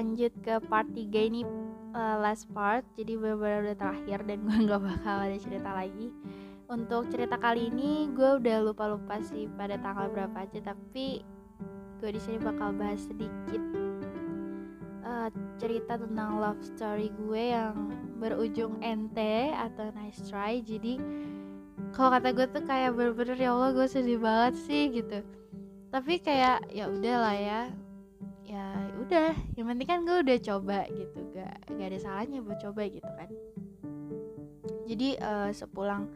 lanjut ke part 3 ini uh, last part. Jadi benar-benar udah terakhir dan gue nggak bakal ada cerita lagi. Untuk cerita kali ini gue udah lupa-lupa sih pada tanggal berapa aja tapi gue di sini bakal bahas sedikit uh, cerita tentang love story gue yang berujung ente atau nice try. Jadi kalau kata gue tuh kayak bener-bener ya Allah gue sedih banget sih gitu. Tapi kayak ya udahlah ya udah yang penting kan gue udah coba gitu gak gak ada salahnya buat coba gitu kan. Jadi uh, sepulang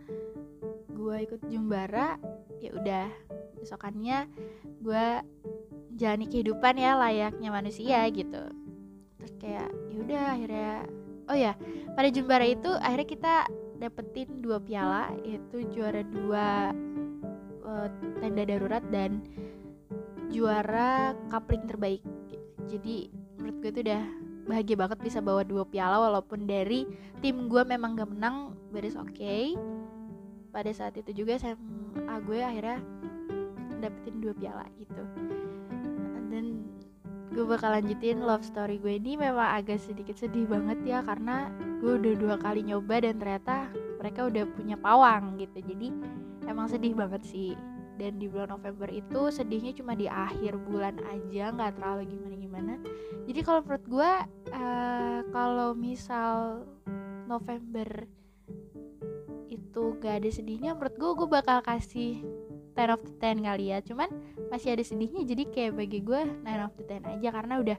gue ikut jumbara ya udah besokannya gue jalani kehidupan ya layaknya manusia gitu. Terus kayak ya udah akhirnya oh ya pada jumbara itu akhirnya kita dapetin dua piala yaitu juara dua uh, tenda darurat dan juara coupling terbaik jadi menurut gue itu udah bahagia banget bisa bawa dua piala walaupun dari tim gue memang gak menang beres oke. Okay pada saat itu juga SMA gue akhirnya dapetin dua piala gitu. Dan gue bakal lanjutin love story gue ini memang agak sedikit sedih banget ya karena gue udah dua kali nyoba dan ternyata mereka udah punya pawang gitu. Jadi emang sedih banget sih dan di bulan November itu sedihnya cuma di akhir bulan aja nggak terlalu gimana gimana jadi kalau menurut gue uh, kalau misal November itu gak ada sedihnya menurut gue gue bakal kasih 10 of the 10 kali ya. Cuman masih ada sedihnya jadi kayak bagi gue 9 of the 10 aja karena udah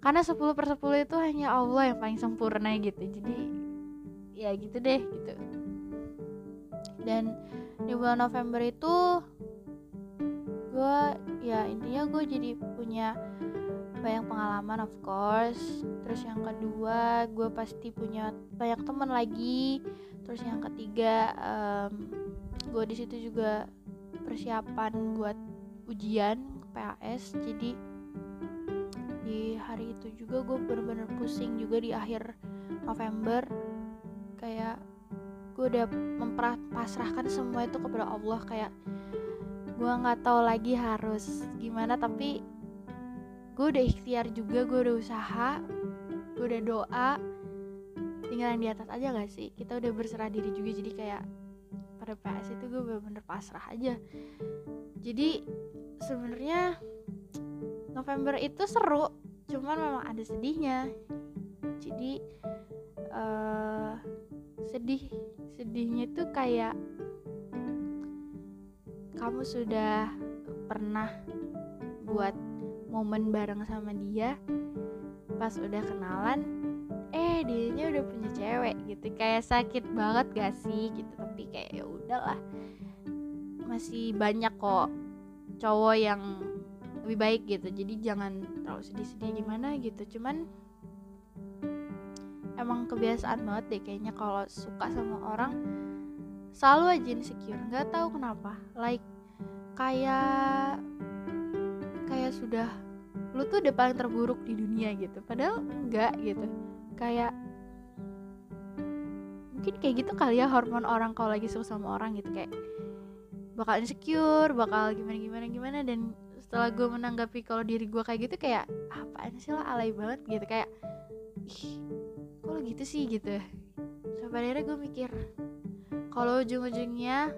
karena 10 per 10 itu hanya Allah yang paling sempurna gitu. Jadi ya gitu deh gitu. Dan di bulan November itu gue ya intinya gue jadi punya banyak pengalaman of course. Terus yang kedua gue pasti punya banyak teman lagi. Terus yang ketiga um, gue di situ juga persiapan buat ujian PAS jadi di hari itu juga gue bener-bener pusing juga di akhir November. Kayak gue udah mempasrahkan semua itu kepada Allah kayak gue nggak tahu lagi harus gimana tapi gue udah ikhtiar juga gue udah usaha gue udah doa tinggal yang di atas aja gak sih? Kita udah berserah diri juga jadi kayak pada PS itu gue bener-bener pasrah aja. Jadi sebenarnya November itu seru cuman memang ada sedihnya. Jadi uh, sedih sedihnya itu kayak kamu sudah pernah buat momen bareng sama dia pas udah kenalan eh dianya udah punya cewek gitu. Kayak sakit banget gak sih? Gitu. Tapi kayak ya udahlah. Masih banyak kok cowok yang lebih baik gitu. Jadi jangan terlalu sedih-sedih gimana gitu. Cuman emang kebiasaan banget deh kayaknya kalau suka sama orang. Selalu aja insecure nggak tahu kenapa. Like kayak kayak sudah lu tuh udah paling terburuk di dunia gitu. Padahal enggak gitu. Kayak mungkin kayak gitu kali ya hormon orang kalau lagi suka sama orang gitu. Kayak bakal insecure bakal gimana gimana gimana. Dan setelah gue menanggapi kalau diri gue kayak gitu kayak apaan sih lah alay banget gitu. Kayak ih kok gitu sih gitu. Sampai akhirnya gue mikir kalau ujung-ujungnya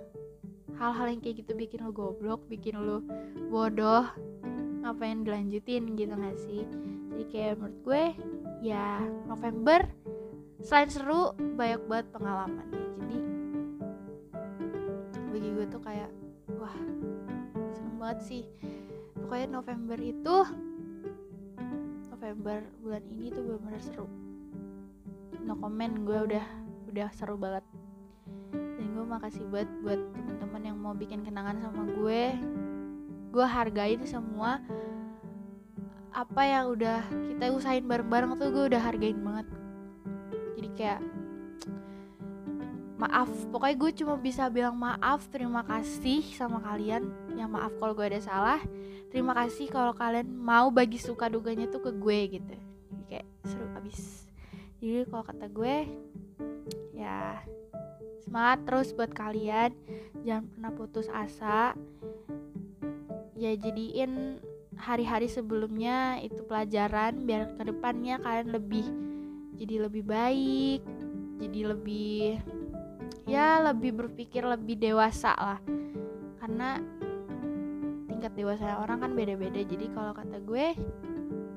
hal-hal yang kayak gitu bikin lo goblok bikin lo bodoh ngapain dilanjutin gitu gak sih? Jadi kayak menurut gue ya November selain seru banyak banget pengalamannya jadi bagi gue tuh kayak wah seneng banget sih. Pokoknya November itu November bulan ini tuh benar-benar seru no comment gue udah udah seru banget. Dan gue makasih banget buat teman-teman yang mau bikin kenangan sama gue. Gue hargain semua. Apa yang udah kita usahain bareng-bareng tuh gue udah hargain banget. Jadi kayak maaf. Pokoknya gue cuma bisa bilang maaf terima kasih sama kalian. Yang maaf kalau gue ada salah. Terima kasih kalau kalian mau bagi suka duganya tuh ke gue gitu. Kayak seru abis jadi kalau kata gue ya semangat terus buat kalian. Jangan pernah putus asa. Ya jadiin hari-hari sebelumnya itu pelajaran biar ke depannya kalian lebih jadi lebih baik jadi lebih ya lebih berpikir lebih dewasa lah. Karena tingkat dewasa orang kan beda-beda. Jadi kalau kata gue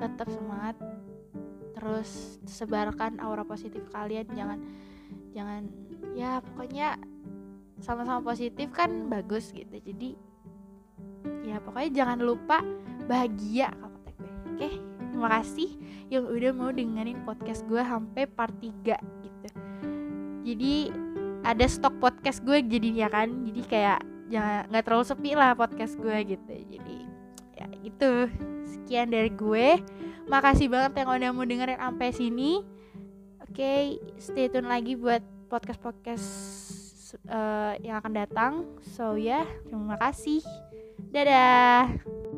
tetap semangat terus sebarkan aura positif kalian jangan jangan ya pokoknya sama-sama positif kan bagus gitu. Jadi ya pokoknya jangan lupa bahagia kalau kata gue oke terima kasih yang udah mau dengerin podcast gue sampai part 3 gitu. Jadi ada stok podcast gue jadinya kan. Jadi kayak jangan nggak terlalu sepi lah podcast gue gitu. Jadi ya gitu sekian dari gue makasih banget yang udah mau dengerin sampai sini. Oke okay, stay tune lagi buat podcast podcast uh, yang akan datang. So ya yeah, terima kasih. Dadah